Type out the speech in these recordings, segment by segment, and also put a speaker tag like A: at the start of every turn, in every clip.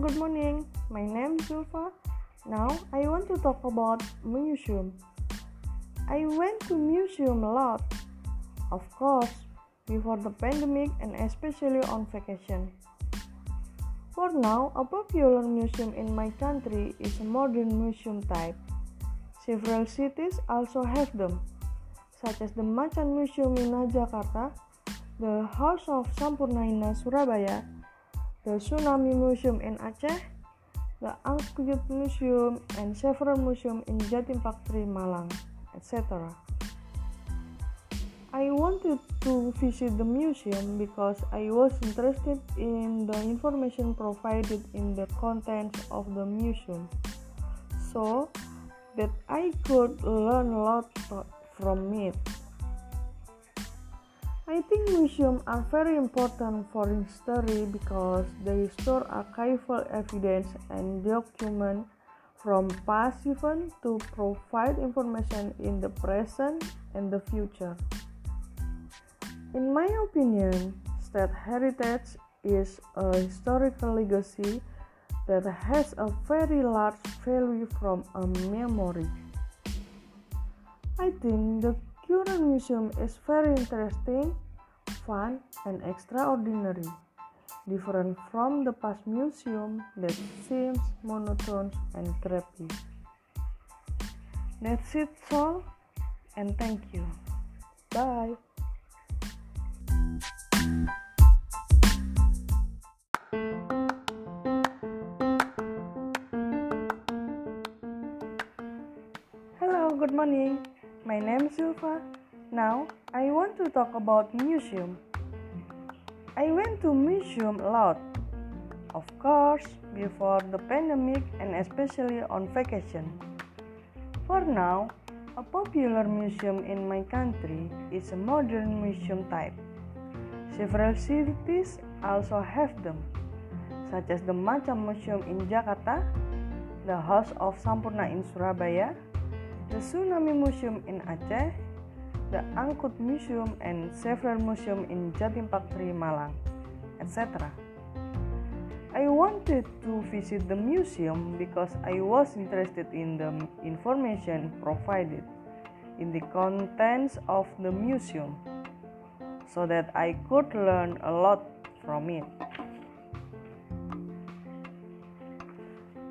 A: good morning. My name is Zulfa. Now I want to talk about museum. I went to museum a lot. Of course, before the pandemic and especially on vacation. For now, a popular museum in my country is a modern museum type. Several cities also have them, such as the Macan Museum in Jakarta, the House of Sampurna Surabaya, the Tsunami Museum in Aceh, the Angkut Museum, and several museums in Jatim Factory, Malang, etc. I wanted to visit the museum because I was interested in the information provided in the contents of the museum, so that I could learn a lot from it. I think museums are very important for history because they store archival evidence and documents from past events to provide information in the present and the future. In my opinion, state heritage is a historical legacy that has a very large value from a memory. I think the current museum is very interesting, fun, and extraordinary, different from the past museum that seems monotonous and creepy. That's it all, and thank you. Bye. Hello, good morning. My name is Silva. Now, I want to talk about museum. I went to museum a lot. Of course, before the pandemic and especially on vacation. For now, a popular museum in my country is a modern museum type. Several cities also have them, such as the Macan Museum in Jakarta, the House of Sampurna in Surabaya, the Tsunami Museum in Aceh, the Angkut Museum, and several museums in Jatim Factory, Malang, etc. I wanted to visit the museum because I was interested in the information provided in the contents of the museum so that I could learn a lot from it.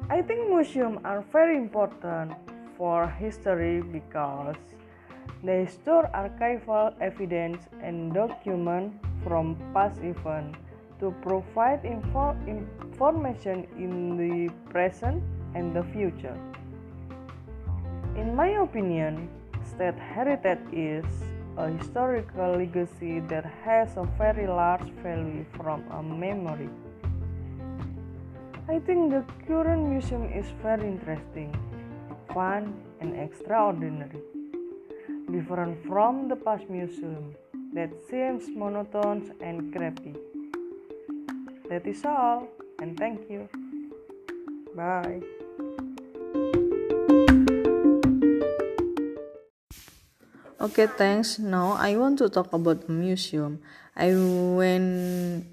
A: I think museums are very important for history because they store archival evidence and documents from past events to provide info- information in the present and the future. In my opinion, state heritage is a historical legacy that has a very large value from a memory. I think the current museum is very interesting, fun, and extraordinary, different from the past museum that seems monotonous and creepy. That is all, and thank you. Bye.
B: Okay, thanks. Now I want to talk about museum. I went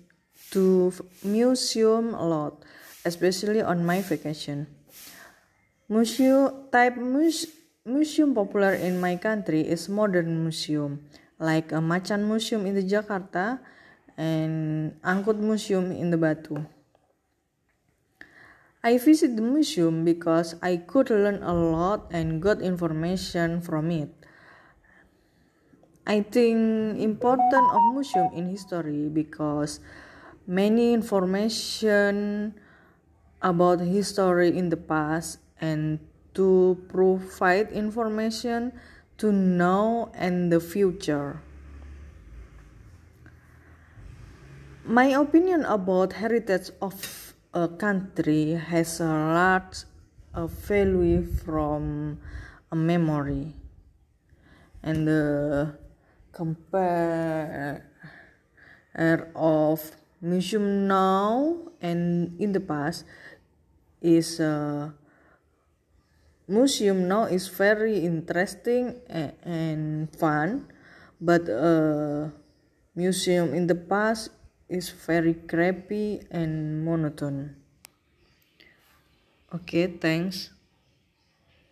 B: to museum a lot, especially on my vacation. Museum type muse, museum popular in my country is modern museum, like a Macan Museum in the Jakarta and Angkut Museum in the Batu. I visit the museum because I could learn a lot and got information from it. I think important of museum in history because many information about history in the past and to provide information to know and the future. My opinion about heritage of a country has a large a value from a memory and the compare of museum now and in the past is uh, museum now is very interesting and fun but uh, museum in the past is very crappy and monotone Okay, thanks.